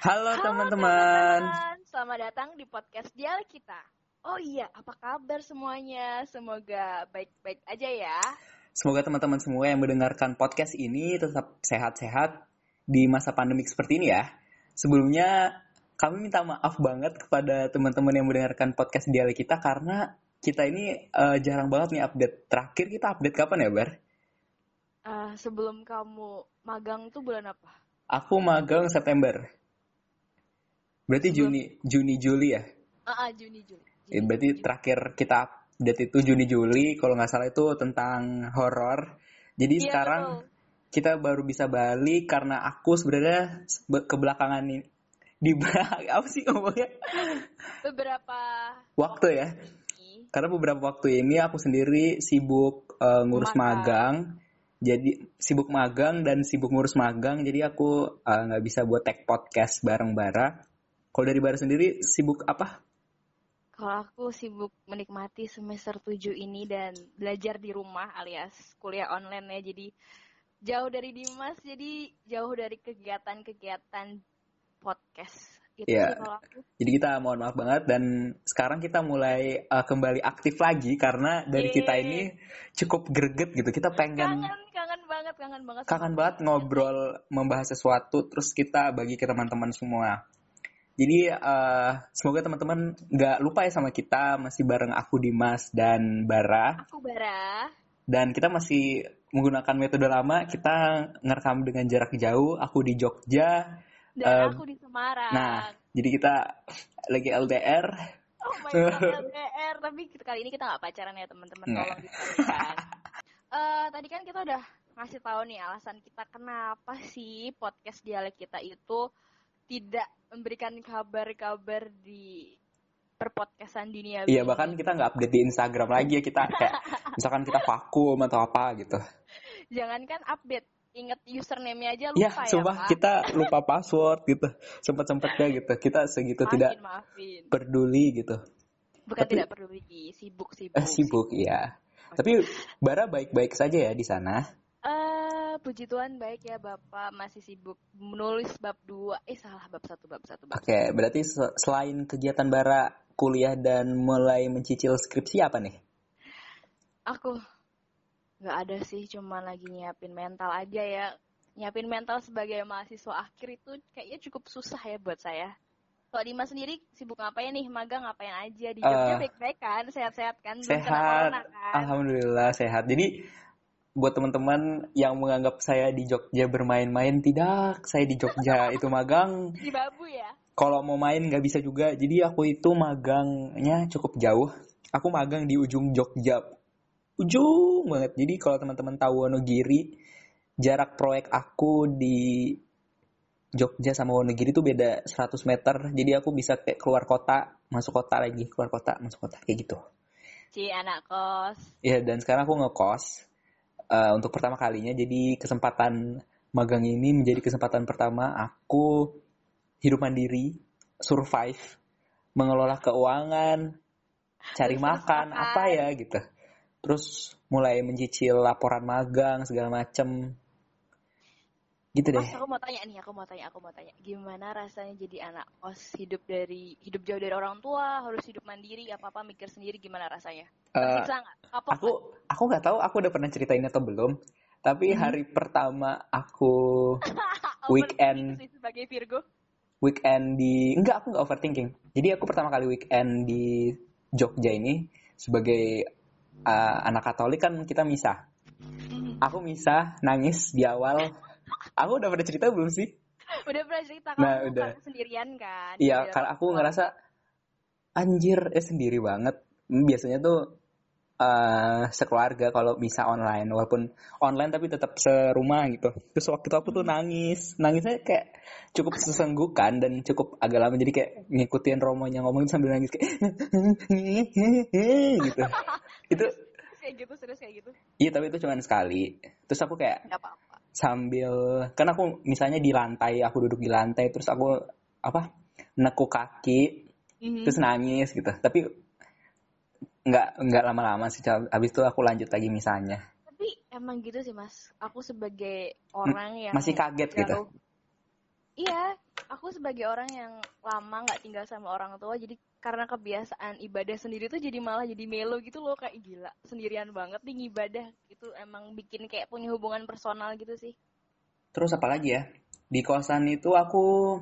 Halo teman-teman. Selamat datang di podcast Dialek kita. Oh iya, apa kabar semuanya? Semoga baik-baik aja ya. Semoga teman-teman semua yang mendengarkan podcast ini tetap sehat-sehat di masa pandemik seperti ini ya. Sebelumnya kami minta maaf banget kepada teman-teman yang mendengarkan podcast Dialek kita karena kita ini uh, jarang banget nih update. Terakhir kita update kapan ya, Bar? Uh, sebelum kamu magang tuh bulan apa? Aku magang September. Berarti sebelum... Juni Juni Juli ya? Ah, uh, uh, Juni Juli. Juni, ya, berarti Juni. terakhir kita update itu Juni Juli kalau nggak salah itu tentang horor. Jadi yeah, sekarang betul. kita baru bisa balik karena aku sebenarnya kebelakangan ini di apa sih ngomongnya? Beberapa waktu ya. Karena beberapa waktu ini aku sendiri sibuk uh, ngurus Maka. magang jadi sibuk magang dan sibuk ngurus magang jadi aku eh, nggak uh, bisa buat tag podcast bareng Bara. Kalau dari Bara sendiri sibuk apa? Kalau aku sibuk menikmati semester 7 ini dan belajar di rumah alias kuliah online ya. Jadi jauh dari Dimas, jadi jauh dari kegiatan-kegiatan podcast Gitu ya. Jadi kita mohon maaf banget dan sekarang kita mulai uh, kembali aktif lagi karena dari Yeay. kita ini cukup greget gitu. Kita pengen kangen, kangen banget, kangen banget. Kangen banget ngobrol membahas sesuatu terus kita bagi ke teman-teman semua. Jadi uh, semoga teman-teman nggak lupa ya sama kita masih bareng aku Dimas dan Bara. Aku Bara. Dan kita masih menggunakan metode lama. Kita ngerekam dengan jarak jauh. Aku di Jogja, dan um, aku di Semarang. Nah, jadi kita lagi LDR. Oh my god, LDR. Tapi kali ini kita nggak pacaran ya teman-teman. Tolong diperhatikan. uh, tadi kan kita udah ngasih tahu nih alasan kita kenapa sih podcast dialek kita itu tidak memberikan kabar-kabar di perpodcastan dunia. Iya, bahkan kita nggak update di Instagram lagi ya kita kayak misalkan kita vakum atau apa gitu. Jangankan update, inget username-nya aja lupa ya, ya sumpah Pak. kita lupa password gitu sempat-sempatnya gitu kita segitu maafin, tidak maafin. peduli gitu bukan tapi, tidak peduli sibuk sibuk eh, sibuk iya tapi Bara baik-baik saja ya di sana puji Tuhan baik ya Bapak masih sibuk menulis bab dua. Eh salah bab satu bab satu Oke okay, berarti selain kegiatan Bara kuliah dan mulai mencicil skripsi apa nih? Aku nggak ada sih cuma lagi nyiapin mental aja ya. Nyiapin mental sebagai mahasiswa akhir itu kayaknya cukup susah ya buat saya. Kalau Dimas sendiri sibuk ngapain nih? Magang ngapain aja? Di Jogja uh, baik-baik kan? Sehat-sehat kan? Sehat. corona, kan? alhamdulillah sehat. Jadi buat teman-teman yang menganggap saya di Jogja bermain-main tidak saya di Jogja itu magang di babu ya kalau mau main nggak bisa juga jadi aku itu magangnya cukup jauh aku magang di ujung Jogja ujung banget. Jadi kalau teman-teman tahu Wonogiri, jarak proyek aku di Jogja sama Wonogiri itu beda 100 meter. Jadi aku bisa kayak keluar kota, masuk kota lagi, keluar kota, masuk kota kayak gitu. Si anak kos. Iya, dan sekarang aku ngekos uh, untuk pertama kalinya. Jadi kesempatan magang ini menjadi kesempatan pertama aku hidup mandiri, survive, mengelola keuangan, cari makan, apa ya gitu terus mulai mencicil laporan magang segala macem gitu deh. Mas, aku mau tanya nih, aku mau tanya, aku mau tanya, gimana rasanya jadi anak kos hidup dari hidup jauh dari orang tua, harus hidup mandiri, apa apa mikir sendiri, gimana rasanya? Uh, Apa aku aku nggak tahu, aku udah pernah ceritain atau belum. Tapi hmm. hari pertama aku weekend sebagai Virgo. Weekend di enggak aku nggak overthinking. Jadi aku pertama kali weekend di Jogja ini sebagai uh, anak Katolik kan kita misah. Hmm. Aku misah, nangis di awal. Aku udah pernah cerita belum sih? Udah pernah cerita kalau nah, udah. sendirian kan. Iya, karena aku ngerasa anjir eh sendiri banget. Biasanya tuh uh, sekeluarga kalau bisa online walaupun online tapi tetap serumah gitu. Terus waktu itu aku tuh hmm. nangis, nangisnya kayak cukup sesenggukan dan cukup agak lama jadi kayak ngikutin romonya ngomong sambil nangis kayak gitu. itu kayak gitu serius kayak gitu iya tapi itu cuma sekali terus aku kayak -apa. Sambil kan aku misalnya di lantai aku duduk di lantai terus aku apa nekuk kaki mm-hmm. terus nangis gitu. Tapi nggak nggak lama-lama sih habis itu aku lanjut lagi misalnya. Tapi emang gitu sih mas. Aku sebagai orang yang masih kaget gitu? Iya aku sebagai orang yang lama nggak tinggal sama orang tua jadi karena kebiasaan ibadah sendiri tuh jadi malah jadi melo gitu loh kayak gila sendirian banget nih ibadah itu emang bikin kayak punya hubungan personal gitu sih Terus apa lagi ya? Di kosan itu aku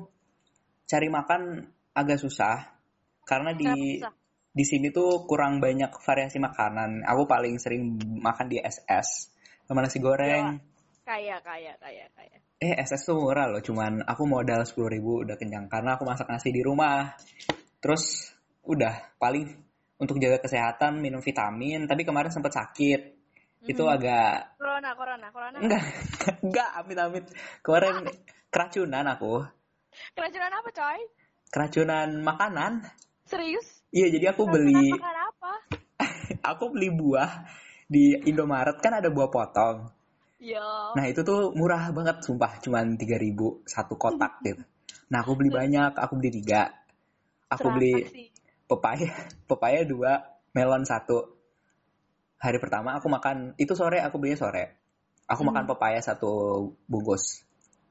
cari makan agak susah karena di susah? di sini tuh kurang banyak variasi makanan. Aku paling sering makan di SS sama nasi goreng. kaya kaya kaya kaya Eh SS tuh murah loh, cuman aku modal 10.000 ribu udah kenyang karena aku masak nasi di rumah. Terus udah paling untuk jaga kesehatan minum vitamin. Tapi kemarin sempat sakit. Itu Mhm. agak corona corona corona enggak enggak amit amit. Kemarin keracunan aku, keracunan apa coy keracunan makanan. serius Iya jadi aku keracunan beli apa aku beli buah di Indomaret kan ada buah potong. Ya Nah itu tuh murah banget sumpah cuman 3000 satu kotak gitu. Nah aku beli banyak, aku beli tiga. Aku beli pepaya, pepaya dua, melon satu. Hari pertama aku makan, itu sore aku belinya sore. Aku Hmm. makan pepaya satu bungkus.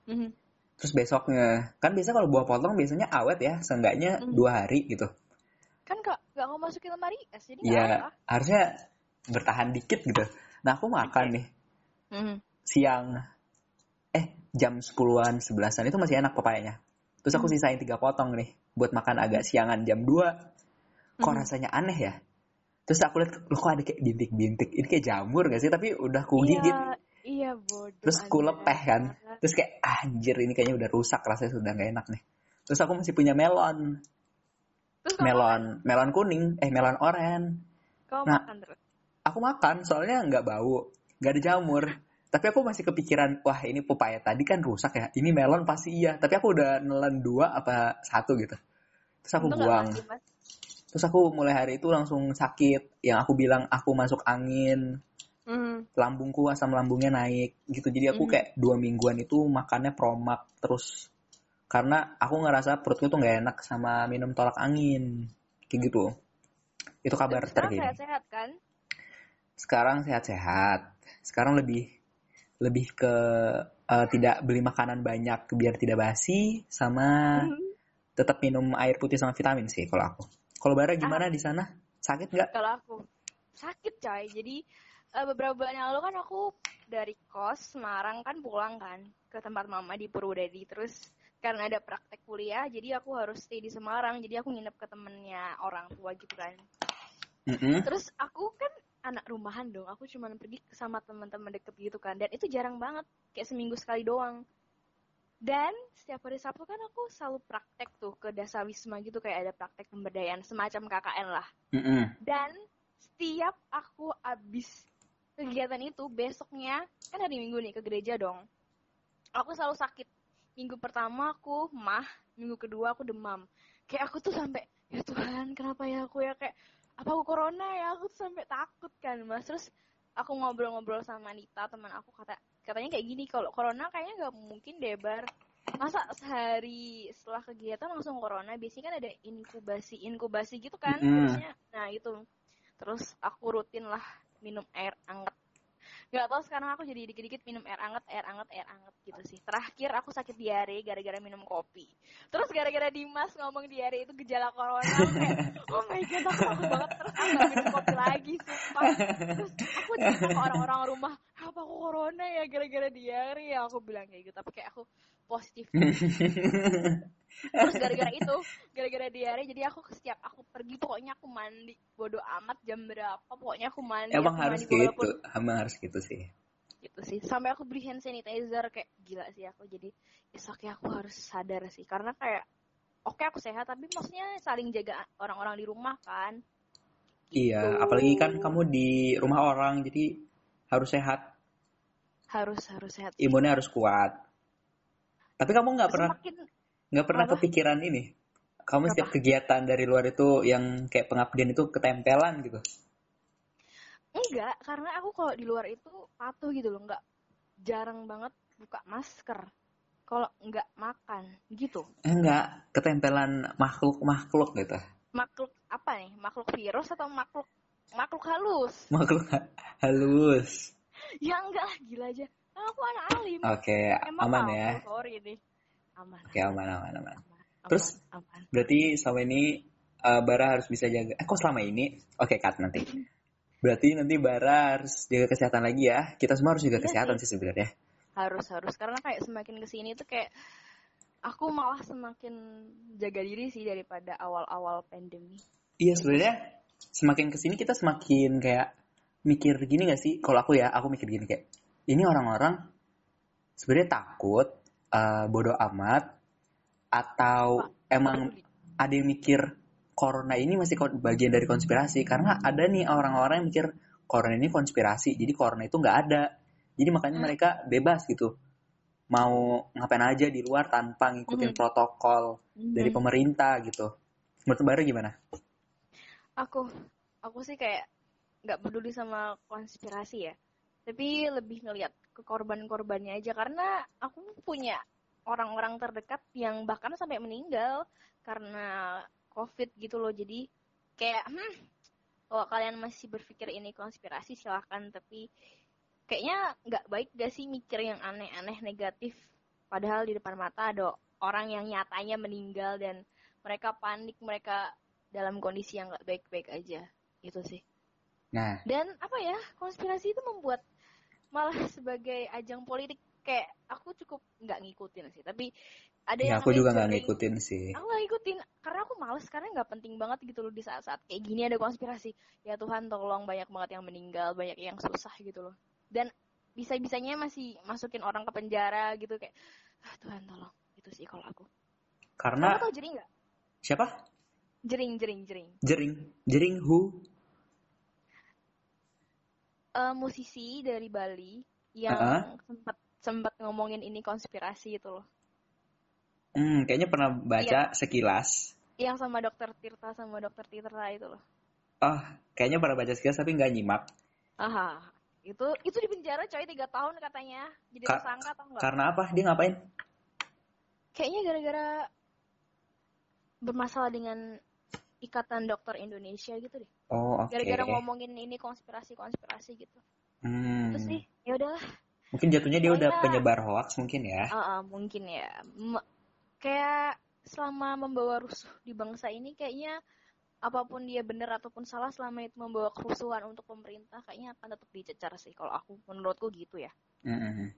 Mhm. Terus besoknya, kan biasa kalau buah potong biasanya awet ya, seenggaknya Hmm. dua hari gitu. kan gak gak mau masukin lemari es jadi Iya, harusnya bertahan dikit gitu. Nah aku makan nih, Mhm. siang eh jam 10-an 11-an itu masih enak pepayanya. Terus aku Hmm. sisain tiga potong nih buat makan agak siangan jam 2. Kok Mhm. rasanya aneh ya? Terus aku lihat loh kok ada kayak bintik-bintik. Ini kayak jamur gak sih? Tapi udah ku gigit. Iya, iya bodoh. Terus ku lepeh kan. Terus kayak anjir ini kayaknya udah rusak rasanya sudah gak enak nih. Terus aku masih punya melon. Terus Melon, melon kuning, eh melon oren. kamu Nah. makan terus. Aku makan soalnya nggak bau, nggak ada jamur. Tapi aku masih kepikiran, wah ini pepaya tadi kan rusak ya. Ini melon pasti iya. Tapi aku udah nelen dua apa satu gitu. Terus aku Untung nggak buang. mati. Terus aku mulai hari itu langsung sakit. Yang aku bilang aku masuk angin, Mhm. lambungku asam lambungnya naik gitu. Jadi aku Mhm. kayak dua mingguan itu makannya promak terus. Karena aku ngerasa perutku tuh nggak enak sama minum tolak angin. Kayak gitu. Itu kabar terkini. sehat-sehat kan? sekarang sehat-sehat. Sekarang lebih lebih ke eh, tidak beli makanan banyak biar tidak basi sama Mhm. tetap minum air putih sama vitamin sih kalau aku. Kalau Bara gimana Ah. di sana? Sakit nggak? Kalau aku sakit coy. Jadi eh, beberapa bulan yang lalu kan aku dari kos Semarang kan pulang kan ke tempat mama di Purwodadi terus karena ada praktek kuliah jadi aku harus stay di Semarang jadi aku nginep ke temennya orang tua gitu kan Mm-mm. terus aku kan anak rumahan dong. Aku cuma pergi sama teman-teman deket gitu kan. Dan itu jarang banget. Kayak seminggu sekali doang. Dan setiap hari Sabtu kan aku selalu praktek tuh ke Dasawisma gitu. Kayak ada praktek pemberdayaan semacam KKN lah. Mm-mm. dan setiap aku abis kegiatan itu besoknya kan hari Minggu nih ke gereja dong. Aku selalu sakit. Minggu pertama aku mah minggu kedua aku demam. Kayak aku tuh sampai ya Tuhan kenapa ya aku ya? Kayak apa aku corona ya? Aku tuh sampai takut kan mas. Terus aku ngobrol-ngobrol sama Nita teman aku kata katanya kayak gini kalau corona kayaknya nggak mungkin deh bar. Masa sehari setelah kegiatan langsung corona? Biasanya kan ada inkubasi inkubasi gitu kan terusnya nah itu terus aku rutin lah minum air anget nggak tahu sekarang aku jadi dikit-dikit minum air anget air anget air anget gitu sih. Terakhir aku sakit diare gara-gara minum kopi. Terus gara-gara Dimas ngomong diare itu gejala corona kayak oh my god aku takut banget. Terus aku nggak minum kopi lagi sumpah. Terus aku cerita ke orang-orang rumah apa aku corona ya gara-gara diare ya? Aku bilang kayak gitu tapi kayak aku positif terus gara-gara itu gara-gara diare jadi aku setiap aku pergi pokoknya aku mandi bodo amat jam berapa pokoknya aku mandi Emang aku harus mandi walaupun gitu, emang harus gitu sih. gitu sih sampai aku beli hand sanitizer kayak gila sih aku jadi besok ya aku harus sadar sih karena kayak oke aku sehat tapi maksudnya saling jaga orang-orang di rumah kan Iya, Gitu. apalagi kan kamu di rumah orang, jadi harus sehat, harus harus sehat imunnya harus kuat. Tapi kamu nggak pernah nggak pernah Apa? kepikiran ini? Kamu Apa? setiap kegiatan dari luar itu yang kayak pengabdian itu ketempelan gitu? enggak karena aku kalau di luar itu patuh gitu loh enggak jarang banget buka masker kalau enggak makan gitu Enggak, ketempelan makhluk-makhluk gitu. makhluk apa nih makhluk virus atau makhluk makhluk halus Makhluk ha- halus. ya enggak lah gila aja Aku anak alim Oke, emang aman ya. sorry nih aman. Oke, aman, aman, aman. Aman, Terus? aman. Berarti selama ini uh, Bara harus bisa jaga. Eh, kok selama ini? Oke, cut nanti. Berarti nanti Bara harus jaga kesehatan lagi ya. Kita semua harus jaga Iya kesehatan sih sebenarnya. harus harus karena kayak semakin ke sini tuh kayak aku malah semakin jaga diri sih daripada awal-awal pandemi. Iya sebenarnya semakin ke sini kita semakin kayak mikir gini gak sih? Kalau aku ya, aku mikir gini kayak ini orang-orang sebenarnya takut, uh, bodoh amat, atau emang ada yang mikir corona ini masih bagian dari konspirasi karena ada nih orang-orang yang mikir corona ini konspirasi, jadi corona itu nggak ada. Jadi makanya Hmm. mereka bebas gitu, mau ngapain aja di luar tanpa ngikutin Mhm. protokol dari Mhm. pemerintah gitu. Menurut Bara gimana? aku aku sih kayak nggak peduli sama konspirasi ya tapi lebih ngelihat ke korban-korbannya aja. Karena aku punya orang-orang terdekat yang bahkan sampai meninggal karena covid gitu loh. Jadi kayak hmm kalau kalian masih berpikir ini konspirasi silahkan. Tapi kayaknya nggak baik gak sih mikir yang aneh-aneh negatif. Padahal di depan mata ada orang yang nyatanya meninggal dan mereka panik mereka dalam kondisi yang nggak baik-baik aja. Gitu sih. Nah, dan apa ya konspirasi itu membuat malah sebagai ajang politik kayak aku cukup nggak ngikutin sih tapi ada ya yang aku juga nggak ngikutin sih. aku nggak ngikutin karena aku males karena nggak penting banget gitu loh di saat-saat kayak gini ada konspirasi. Ya Tuhan tolong banyak banget yang meninggal banyak yang susah gitu loh. Dan bisa-bisanya masih masukin orang ke penjara gitu kayak ah, Tuhan tolong. Itu sih kalau aku. Karena kamu tau jering nggak? Siapa? jering jering jering. Jering, jering who? Eh, musisi dari Bali yang Heeh. sempat sempat ngomongin ini konspirasi itu loh Hmm, kayaknya pernah Iya. baca sekilas. yang sama dokter Tirta sama dokter Tirta itu loh Oh, kayaknya pernah baca sekilas tapi nggak nyimak. aha itu itu di penjara coy tiga tahun katanya jadi Ka- tersangka atau enggak Karena apa? Dia ngapain? kayaknya gara-gara bermasalah dengan ikatan dokter Indonesia gitu deh Oh, oke. gara-gara ngomongin ini konspirasi-konspirasi gitu Hmm, itu sih ya udahlah mungkin jatuhnya dia udah Pokoknya- penyebar hoax mungkin ya. Ah, ah, mungkin ya M- kayak selama membawa rusuh di bangsa ini kayaknya apa pun dia benar ataupun salah selama itu membawa kerusuhan untuk pemerintah kayaknya akan tetap dicecar sih kalau aku menurutku gitu ya Mm-mm.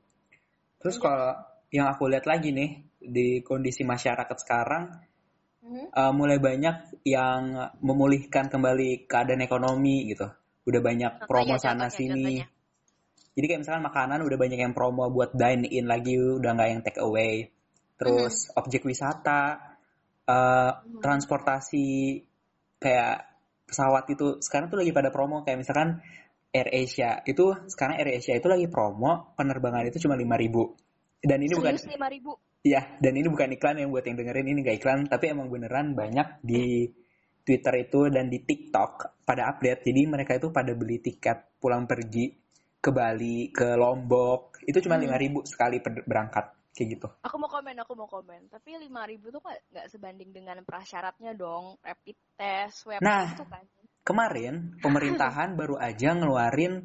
Terus Lanjut. kalau yang aku lihat lagi nih di kondisi masyarakat sekarang. Uh, mulai banyak yang memulihkan kembali keadaan ekonomi gitu. Udah banyak promo Contohnya, sana contohnya, sini. contohnya. Jadi kayak misalkan makanan udah banyak yang promo buat dine in lagi, udah nggak yang take away. Terus objek wisata, uh, Mhm. transportasi kayak pesawat itu sekarang tuh lagi pada promo kayak misalkan Air Asia itu sekarang Air Asia itu lagi promo penerbangan itu cuma 5000 dan ini bukan lima ribu? Ya dan ini bukan iklan yang buat yang dengerin ini gak iklan tapi emang beneran banyak di Twitter itu dan di TikTok pada update. Jadi mereka itu pada beli tiket pulang pergi ke Bali ke Lombok. Itu cuma Hmm. 5000 sekali per- berangkat kayak gitu. Aku mau komen aku mau komen. Tapi lima ribu tuh kok nggak sebanding dengan prasyaratnya dong? Rapid test swab Nah. itu kan. kemarin pemerintahan baru aja ngeluarin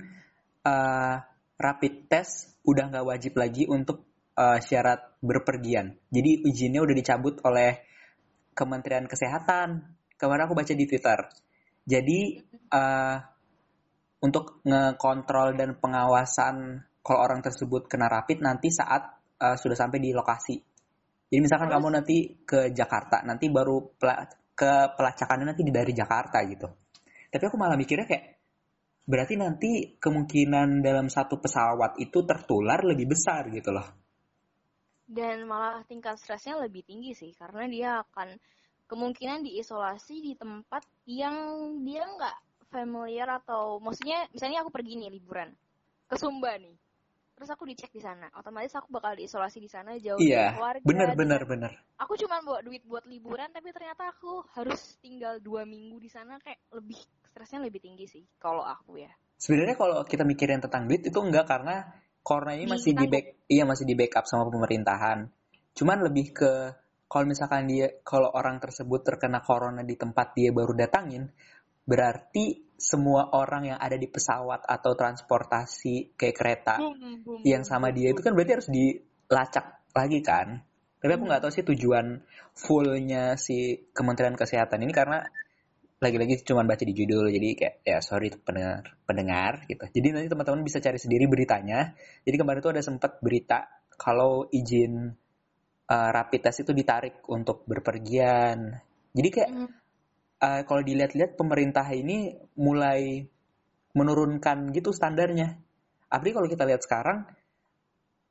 uh, rapid test udah nggak wajib lagi untuk uh, syarat berpergian. Jadi izinnya udah dicabut oleh Kementerian Kesehatan. Kemarin aku baca di Twitter. Jadi uh, untuk ngekontrol dan pengawasan kalau orang tersebut kena rapid nanti saat uh, sudah sampai di lokasi. Jadi misalkan Terus? kamu nanti ke Jakarta, nanti baru pela- ke pelacakannya nanti dari Jakarta gitu. Tapi aku malah mikirnya kayak berarti nanti kemungkinan dalam satu pesawat itu tertular lebih besar gitu loh. Dan malah tingkat stresnya lebih tinggi sih karena dia akan kemungkinan diisolasi di tempat yang dia nggak familiar atau maksudnya misalnya aku pergi nih liburan ke Sumba nih terus aku dicek di sana otomatis aku bakal diisolasi di sana jauh dari Iya, keluarga bener bener bener. aku cuma bawa duit buat liburan tapi ternyata aku harus tinggal dua minggu di sana kayak lebih stresnya lebih tinggi sih kalau aku ya Sebenarnya kalau kita mikirin tentang duit itu enggak karena corona ini masih di back iya masih di backup sama pemerintahan. Cuman lebih ke kalau misalkan dia kalau orang tersebut terkena corona di tempat dia baru datangin, berarti semua orang yang ada di pesawat atau transportasi kayak kereta Boom, boom, yang sama dia itu kan berarti harus dilacak lagi kan. Tapi aku nggak tahu sih tujuan fullnya si Kementerian Kesehatan ini karena lagi-lagi cuma baca di judul jadi kayak ya sorry pendengar pendengar gitu. Jadi nanti teman-teman bisa cari sendiri beritanya. Jadi kemarin itu ada sempat berita kalau izin uh, rapid test itu ditarik untuk berpergian. Jadi kayak mm. uh, kalau dilihat-lihat pemerintah ini mulai menurunkan gitu standarnya. Apalagi kalau kita lihat sekarang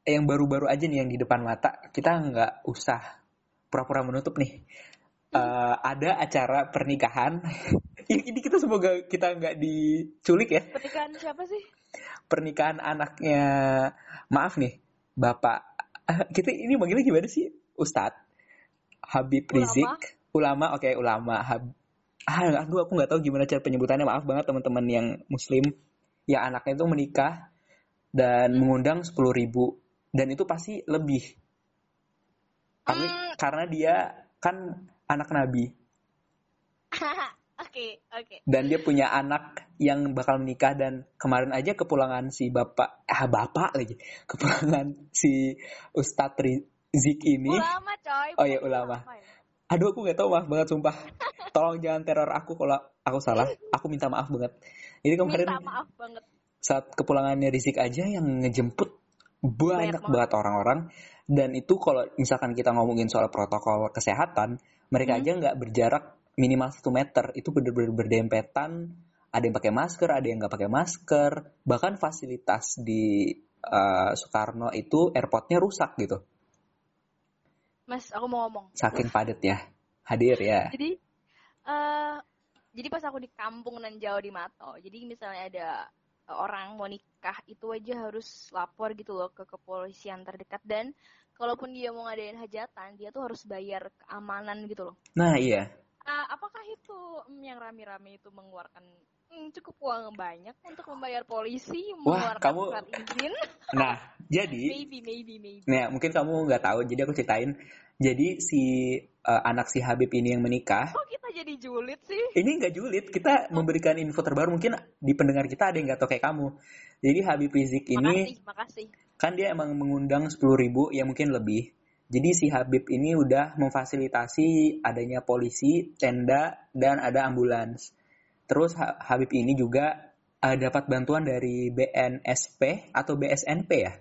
yang baru-baru aja nih yang di depan mata kita nggak usah pura-pura menutup nih uh, ada acara pernikahan. ini, kita semoga kita nggak diculik ya. Pernikahan siapa sih? Pernikahan anaknya, maaf nih, bapak. Uh, kita ini manggilnya gimana sih, Ustadz? Habib Rizik, ulama, oke okay, ulama. Hab, ah, aduh aku nggak tahu gimana cara penyebutannya. Maaf banget teman-teman yang Muslim, yang anaknya itu menikah dan hmm. mengundang sepuluh ribu dan itu pasti lebih. Tapi hmm. karena dia kan anak nabi. Oke, oke. Okay, Dan dia punya anak yang bakal menikah dan kemarin aja kepulangan si bapak, ah bapak lagi, kepulangan si Ustadz Rizik ini. Ulama coy. Oh iya ulama. Ya? Aduh aku nggak tahu maaf banget sumpah. Tolong jangan teror aku kalau aku salah. Aku minta maaf banget. Jadi kemarin minta maaf banget. Saat kepulangannya Rizik aja yang ngejemput banyak, banyak banget orang-orang dan itu kalau misalkan kita ngomongin soal protokol kesehatan mereka hmm. aja nggak berjarak minimal satu meter. Itu bener-bener berdempetan. Ada yang pakai masker ada yang nggak pakai masker. Bahkan fasilitas di uh, Soekarno itu airportnya rusak gitu. Mas aku mau ngomong. Saking padat ya. Hadir ya. Jadi uh, jadi pas aku di kampung nan jauh di Mato jadi misalnya ada orang mau nikah itu aja harus lapor gitu loh ke kepolisian terdekat dan kalaupun dia mau ngadain hajatan dia tuh harus bayar keamanan gitu loh. Nah iya. Uh, apakah itu mm, yang rame-rame itu mengeluarkan cukup uang banyak untuk membayar polisi Wah, kamu... izin? Nah jadi. maybe maybe maybe. Nah mungkin kamu nggak tahu jadi aku ceritain. Jadi si uh, anak si Habib ini yang menikah. Oh kita jadi julid sih? Ini nggak julid, kita memberikan info terbaru. Mungkin di pendengar kita ada yang nggak tahu kayak kamu. Jadi Habib Rizik ini, makasih, makasih. kan dia emang mengundang 10 ribu, ya mungkin lebih. Jadi si Habib ini udah memfasilitasi adanya polisi, tenda, dan ada ambulans. Terus Habib ini juga uh, dapat bantuan dari BNSP atau BSNP ya?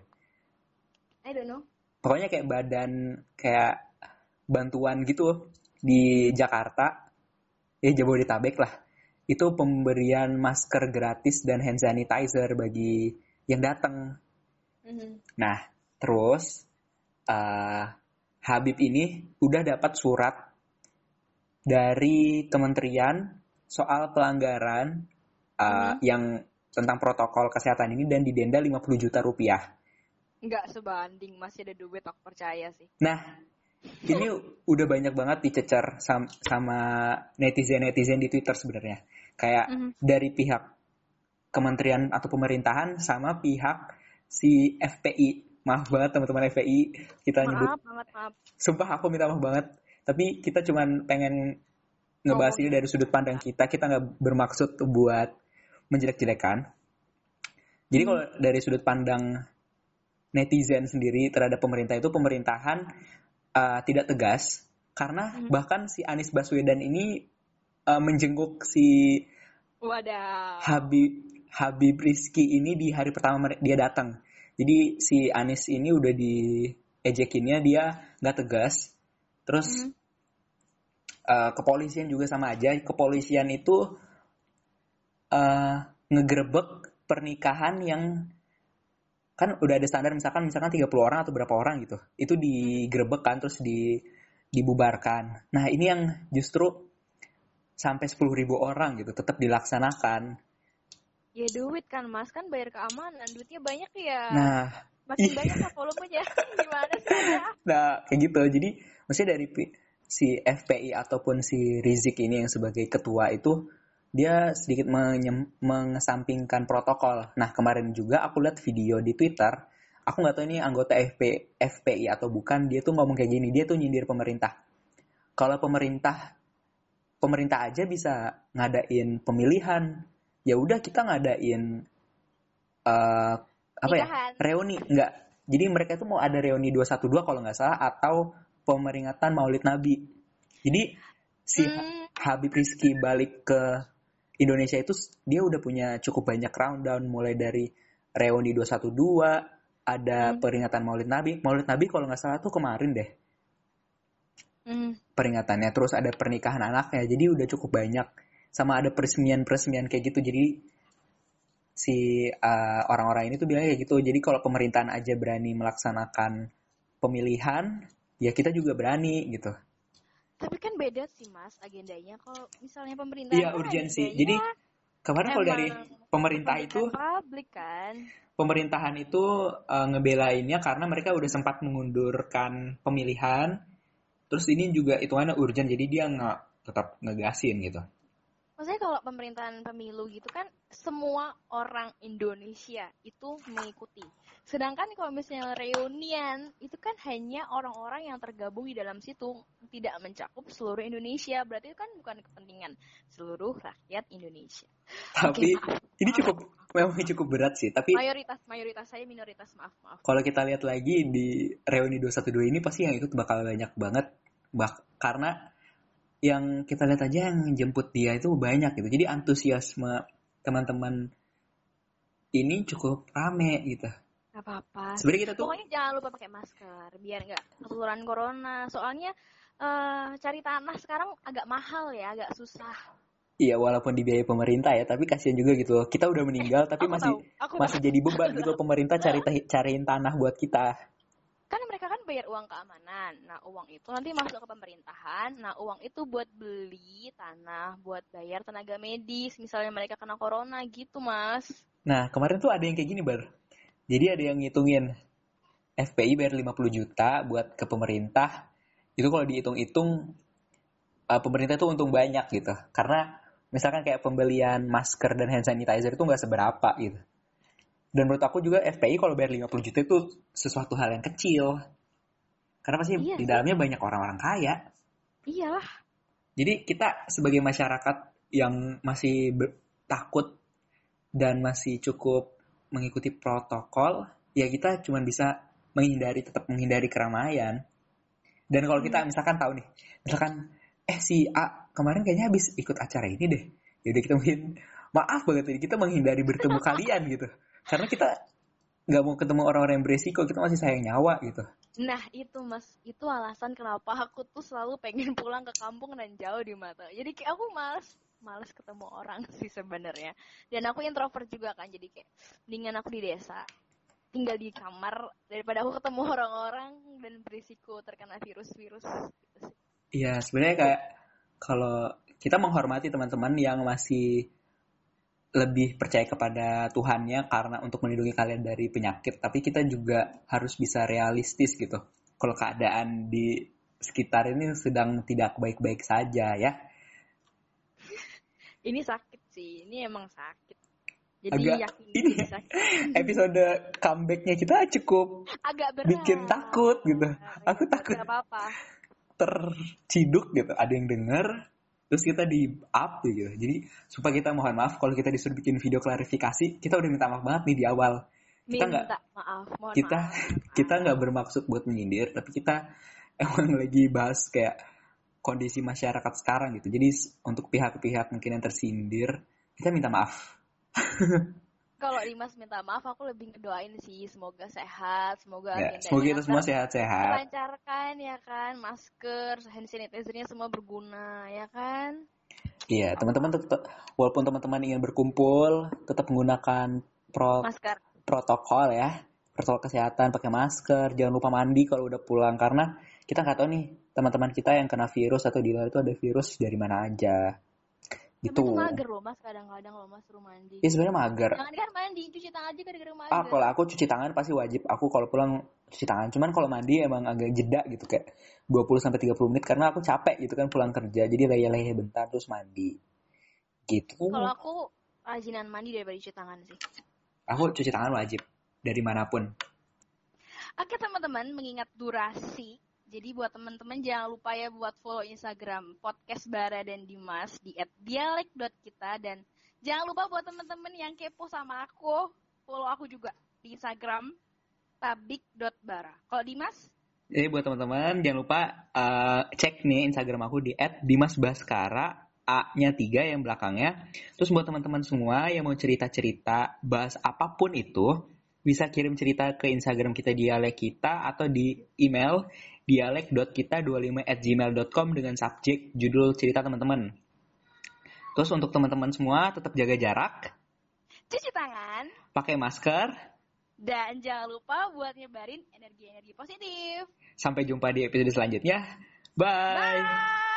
I don't know pokoknya kayak badan kayak bantuan gitu di Jakarta ya Jabodetabek lah itu pemberian masker gratis dan hand sanitizer bagi yang datang mm-hmm. nah terus uh, Habib ini udah dapat surat dari kementerian soal pelanggaran uh, mm-hmm. yang tentang protokol kesehatan ini dan didenda 50 juta rupiah. Nggak sebanding masih ada duit aku percaya sih. Nah ini udah banyak banget dicecer sama, sama netizen netizen di Twitter sebenarnya. Kayak mm -hmm. dari pihak kementerian atau pemerintahan sama pihak si FPI maaf banget teman-teman FPI kita maaf, nyebut banget maaf. Sumpah aku minta maaf banget. Tapi kita cuman pengen ngebahas oh, ini dari sudut pandang kita kita nggak bermaksud buat menjelek-jelekan jadi kalau dari sudut pandang netizen sendiri terhadap pemerintah itu pemerintahan uh, tidak tegas karena hmm. bahkan si Anies Baswedan ini uh, menjenguk si Wadah. Habib Habib Rizky ini di hari pertama dia datang. Jadi si Anies ini udah di ejekinnya dia nggak tegas. Terus hmm. Uh, kepolisian juga sama aja. Kepolisian itu uh, ngegerebek pernikahan yang kan udah ada standar misalkan misalkan 30 orang atau berapa orang gitu. Itu digerebek kan terus di dibubarkan. Nah ini yang justru sampai 10 ribu orang gitu tetap dilaksanakan. Ya duit kan mas. Kan bayar keamanan. Duitnya banyak ya. Nah makin iya. banyak lah volumenya. Gimana sih ya? nah kayak gitu. Jadi maksudnya dari si FPI ataupun si Rizik ini yang sebagai ketua itu dia sedikit mengesampingkan protokol. Nah kemarin juga aku lihat video di Twitter, aku nggak tahu ini anggota FP, FPI atau bukan, dia tuh ngomong kayak gini, dia tuh nyindir pemerintah. Kalau pemerintah, pemerintah aja bisa ngadain pemilihan, ya udah kita ngadain uh, apa ya reuni, nggak. Jadi mereka tuh mau ada reuni 212 kalau nggak salah atau pemeringatan Maulid Nabi. Jadi si Hmm. Habib Rizky balik ke Indonesia itu dia udah punya cukup banyak countdown mulai dari reuni 212, ada Hmm. peringatan Maulid Nabi. Maulid Nabi kalau nggak salah tuh kemarin deh Hmm. peringatannya. Terus ada pernikahan anaknya. Jadi udah cukup banyak. Sama ada peresmian-peresmian kayak gitu. Jadi si uh, orang-orang ini tuh bilang kayak gitu. Jadi kalau pemerintahan aja berani melaksanakan pemilihan, ya kita juga berani gitu. Tapi kan beda sih mas agendanya. Kalau misalnya pemerintah Iya, urgensi. agendanya Jadi kemarin kalau dari pemerintah itu publik kan. pemerintahan itu uh, ngebelainnya karena mereka udah sempat mengundurkan pemilihan. Terus ini juga hitungannya urgent, jadi dia nggak tetap ngegasin gitu. Maksudnya kalau pemerintahan pemilu gitu kan semua orang Indonesia itu mengikuti. Sedangkan kalau misalnya reunian itu kan hanya orang-orang yang tergabung di dalam situ tidak mencakup seluruh Indonesia. Berarti itu kan bukan kepentingan seluruh rakyat Indonesia. Tapi maaf. ini cukup memang cukup berat sih. Tapi Mayoritas mayoritas saya minoritas maaf maaf. kalau kita lihat lagi di reuni 212 ini pasti yang ikut bakal banyak banget. Bak karena yang kita lihat aja yang jemput dia itu banyak gitu. Jadi antusiasme teman-teman ini cukup rame gitu. Gak apa-apa. Sebenarnya kita tuh Pokoknya jangan lupa pakai masker biar nggak ketularan corona. Soalnya eh, cari tanah sekarang agak mahal ya, agak susah. iya walaupun dibiayai pemerintah ya, tapi kasihan juga gitu. loh. Kita udah meninggal tapi Aku masih tahu, aku masih jadi beban gitu pemerintah cari cariin tanah buat kita. Bayar uang keamanan. Nah, uang itu nanti masuk ke pemerintahan. Nah, uang itu buat beli tanah, buat bayar tenaga medis. Misalnya mereka kena corona gitu, Mas. Nah, kemarin tuh ada yang kayak gini, Bar. Jadi ada yang ngitungin FPI bayar 50 juta buat ke pemerintah. Itu kalau dihitung-hitung eh, pemerintah tuh untung banyak gitu. Karena misalkan kayak pembelian masker dan hand sanitizer itu nggak seberapa gitu. Dan menurut aku juga FPI kalau bayar 50 juta itu sesuatu hal yang kecil. Karena pasti Iya di sih. dalamnya banyak orang-orang kaya. Iyalah. Jadi kita sebagai masyarakat yang masih ber- takut dan masih cukup mengikuti protokol, ya kita cuma bisa menghindari tetap menghindari keramaian. Dan kalau kita Hmm. misalkan tahu nih, misalkan eh si A kemarin kayaknya habis ikut acara ini deh. Ya udah kita mungkin maaf banget nih kita menghindari bertemu kalian gitu. Karena kita nggak mau ketemu orang-orang yang beresiko, kita masih sayang nyawa gitu. Nah, itu Mas, itu alasan kenapa aku tuh selalu pengen pulang ke kampung dan jauh di mata. Jadi kayak aku males males ketemu orang sih sebenarnya. Dan aku introvert juga kan, jadi kayak mendingan aku di desa tinggal di kamar daripada aku ketemu orang-orang dan berisiko terkena virus-virus gitu. Iya, sebenarnya kayak kalau kita menghormati teman-teman yang masih lebih percaya kepada Tuhannya karena untuk melindungi kalian dari penyakit, tapi kita juga harus bisa realistis gitu. Kalau keadaan di sekitar ini sedang tidak baik-baik saja ya. Ini sakit sih, ini emang sakit. Jadi Agak yakin ini sakit. episode comebacknya kita cukup Agak berat. bikin takut gitu. Aku takut apa-apa. terciduk gitu. Ada yang denger, terus kita di up gitu. Jadi supaya kita mohon maaf kalau kita disuruh bikin video klarifikasi, kita udah minta maaf banget nih di awal. Kita nggak kita maaf. kita nggak bermaksud buat menyindir, tapi kita emang lagi bahas kayak kondisi masyarakat sekarang gitu. Jadi untuk pihak-pihak mungkin yang tersindir, kita minta maaf. Kalau Dimas minta maaf, aku lebih ngedoain sih semoga sehat, semoga Ya, semoga kita semua ter- sehat-sehat. terlancarkan ya kan, masker, hand sanitizernya semua berguna ya kan. Iya, teman-teman tetap walaupun teman-teman ingin berkumpul, tetap menggunakan pro- Masker. protokol ya, protokol kesehatan, pakai masker, jangan lupa mandi kalau udah pulang karena kita nggak tahu nih teman-teman kita yang kena virus atau di luar itu ada virus dari mana aja. Gitu. itu mager loh mas, kadang-kadang loh mas suruh mandi. Ya sebenarnya mager. Jangan kan mandi, cuci tangan aja gara-gara mager. Ah, kalau aku cuci tangan pasti wajib. Aku kalau pulang cuci tangan. Cuman kalau mandi emang agak jeda gitu kayak 20 sampai 30 menit karena aku capek gitu kan pulang kerja. Jadi leyeh-leyeh bentar terus mandi. Gitu. Kalau aku rajinan mandi daripada cuci tangan sih. Aku cuci tangan wajib dari mana pun. Oke teman-teman, mengingat durasi, jadi buat teman-teman jangan lupa ya buat follow Instagram podcast Bara dan Dimas di @dialek.kita dan jangan lupa buat teman-teman yang kepo sama aku, follow aku juga di Instagram tabik.bara. Kalau Dimas? Jadi buat teman-teman jangan lupa uh, cek nih Instagram aku di @dimasbaskara A-nya tiga yang belakangnya. Terus buat teman-teman semua yang mau cerita-cerita bahas apa pun itu, bisa kirim cerita ke Instagram kita dialek kita atau di email dialek.kita25@gmail.com dengan subjek judul cerita teman-teman. Terus untuk teman-teman semua tetap jaga jarak, Cuci tangan, pakai masker, dan jangan lupa buat nyebarin energi-energi positif. Sampai jumpa di episode selanjutnya. Bye. Bye.